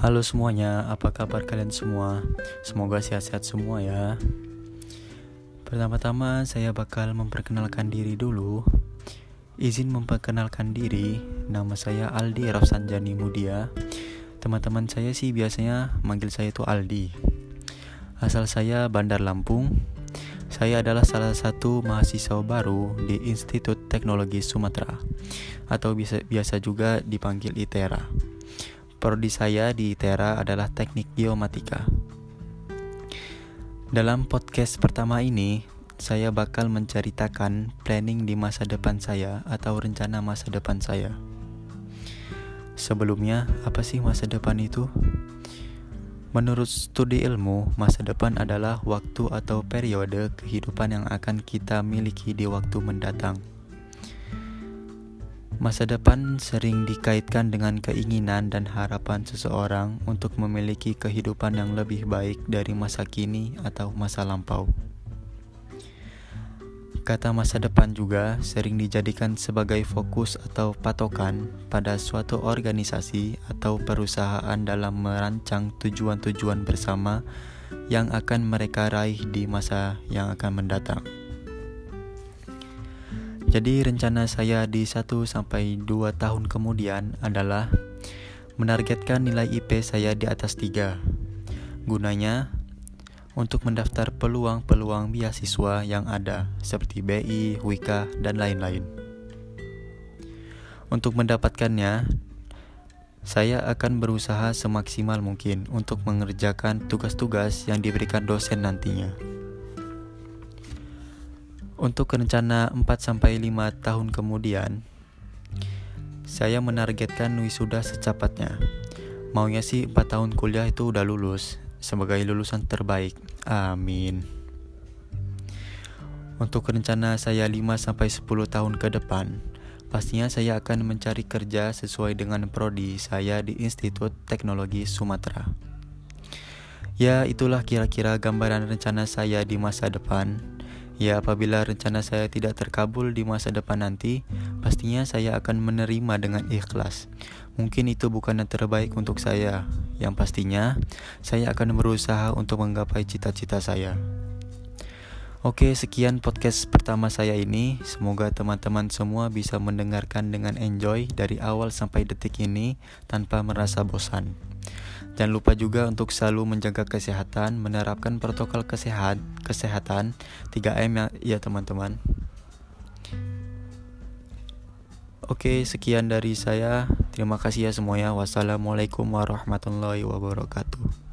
Halo semuanya, apa kabar kalian semua? Semoga sehat-sehat semua ya. Pertama-tama saya bakal memperkenalkan diri dulu. Izin memperkenalkan diri, nama saya Aldi Rafsanjani Mudia. Teman-teman saya sih biasanya manggil saya itu Aldi. Asal saya Bandar Lampung. Saya adalah salah satu mahasiswa baru di Institut Teknologi Sumatera atau biasa, biasa juga dipanggil ITERA. Prodi saya di ITERA adalah Teknik Geomatika. Dalam podcast pertama ini, saya bakal menceritakan planning di masa depan saya atau rencana masa depan saya. Sebelumnya, apa sih masa depan itu? Menurut studi ilmu, masa depan adalah waktu atau periode kehidupan yang akan kita miliki di waktu mendatang. Masa depan sering dikaitkan dengan keinginan dan harapan seseorang untuk memiliki kehidupan yang lebih baik dari masa kini atau masa lampau. Kata masa depan juga sering dijadikan sebagai fokus atau patokan pada suatu organisasi atau perusahaan dalam merancang tujuan-tujuan bersama yang akan mereka raih di masa yang akan mendatang. Jadi rencana saya di 1 sampai 2 tahun kemudian adalah menargetkan nilai IP saya di atas 3. Gunanya untuk mendaftar peluang-peluang beasiswa yang ada seperti BI, Wika, dan lain-lain. Untuk mendapatkannya, saya akan berusaha semaksimal mungkin untuk mengerjakan tugas-tugas yang diberikan dosen nantinya. Untuk rencana 4-5 tahun kemudian, saya menargetkan wisuda secepatnya. Maunya sih 4 tahun kuliah itu udah lulus sebagai lulusan terbaik. Amin. Untuk rencana saya 5-10 tahun ke depan, pastinya saya akan mencari kerja sesuai dengan prodi saya di Institut Teknologi Sumatera. Ya, itulah kira-kira gambaran rencana saya di masa depan. Ya, apabila rencana saya tidak terkabul di masa depan nanti, pastinya saya akan menerima dengan ikhlas. Mungkin itu bukan yang terbaik untuk saya. Yang pastinya, saya akan berusaha untuk menggapai cita-cita saya. Oke, sekian podcast pertama saya ini. Semoga teman-teman semua bisa mendengarkan dengan enjoy dari awal sampai detik ini tanpa merasa bosan. Jangan lupa juga untuk selalu menjaga kesehatan, menerapkan protokol kesehat, kesehatan 3M ya, ya teman-teman. Oke, sekian dari saya. Terima kasih ya semuanya. Wassalamualaikum warahmatullahi wabarakatuh.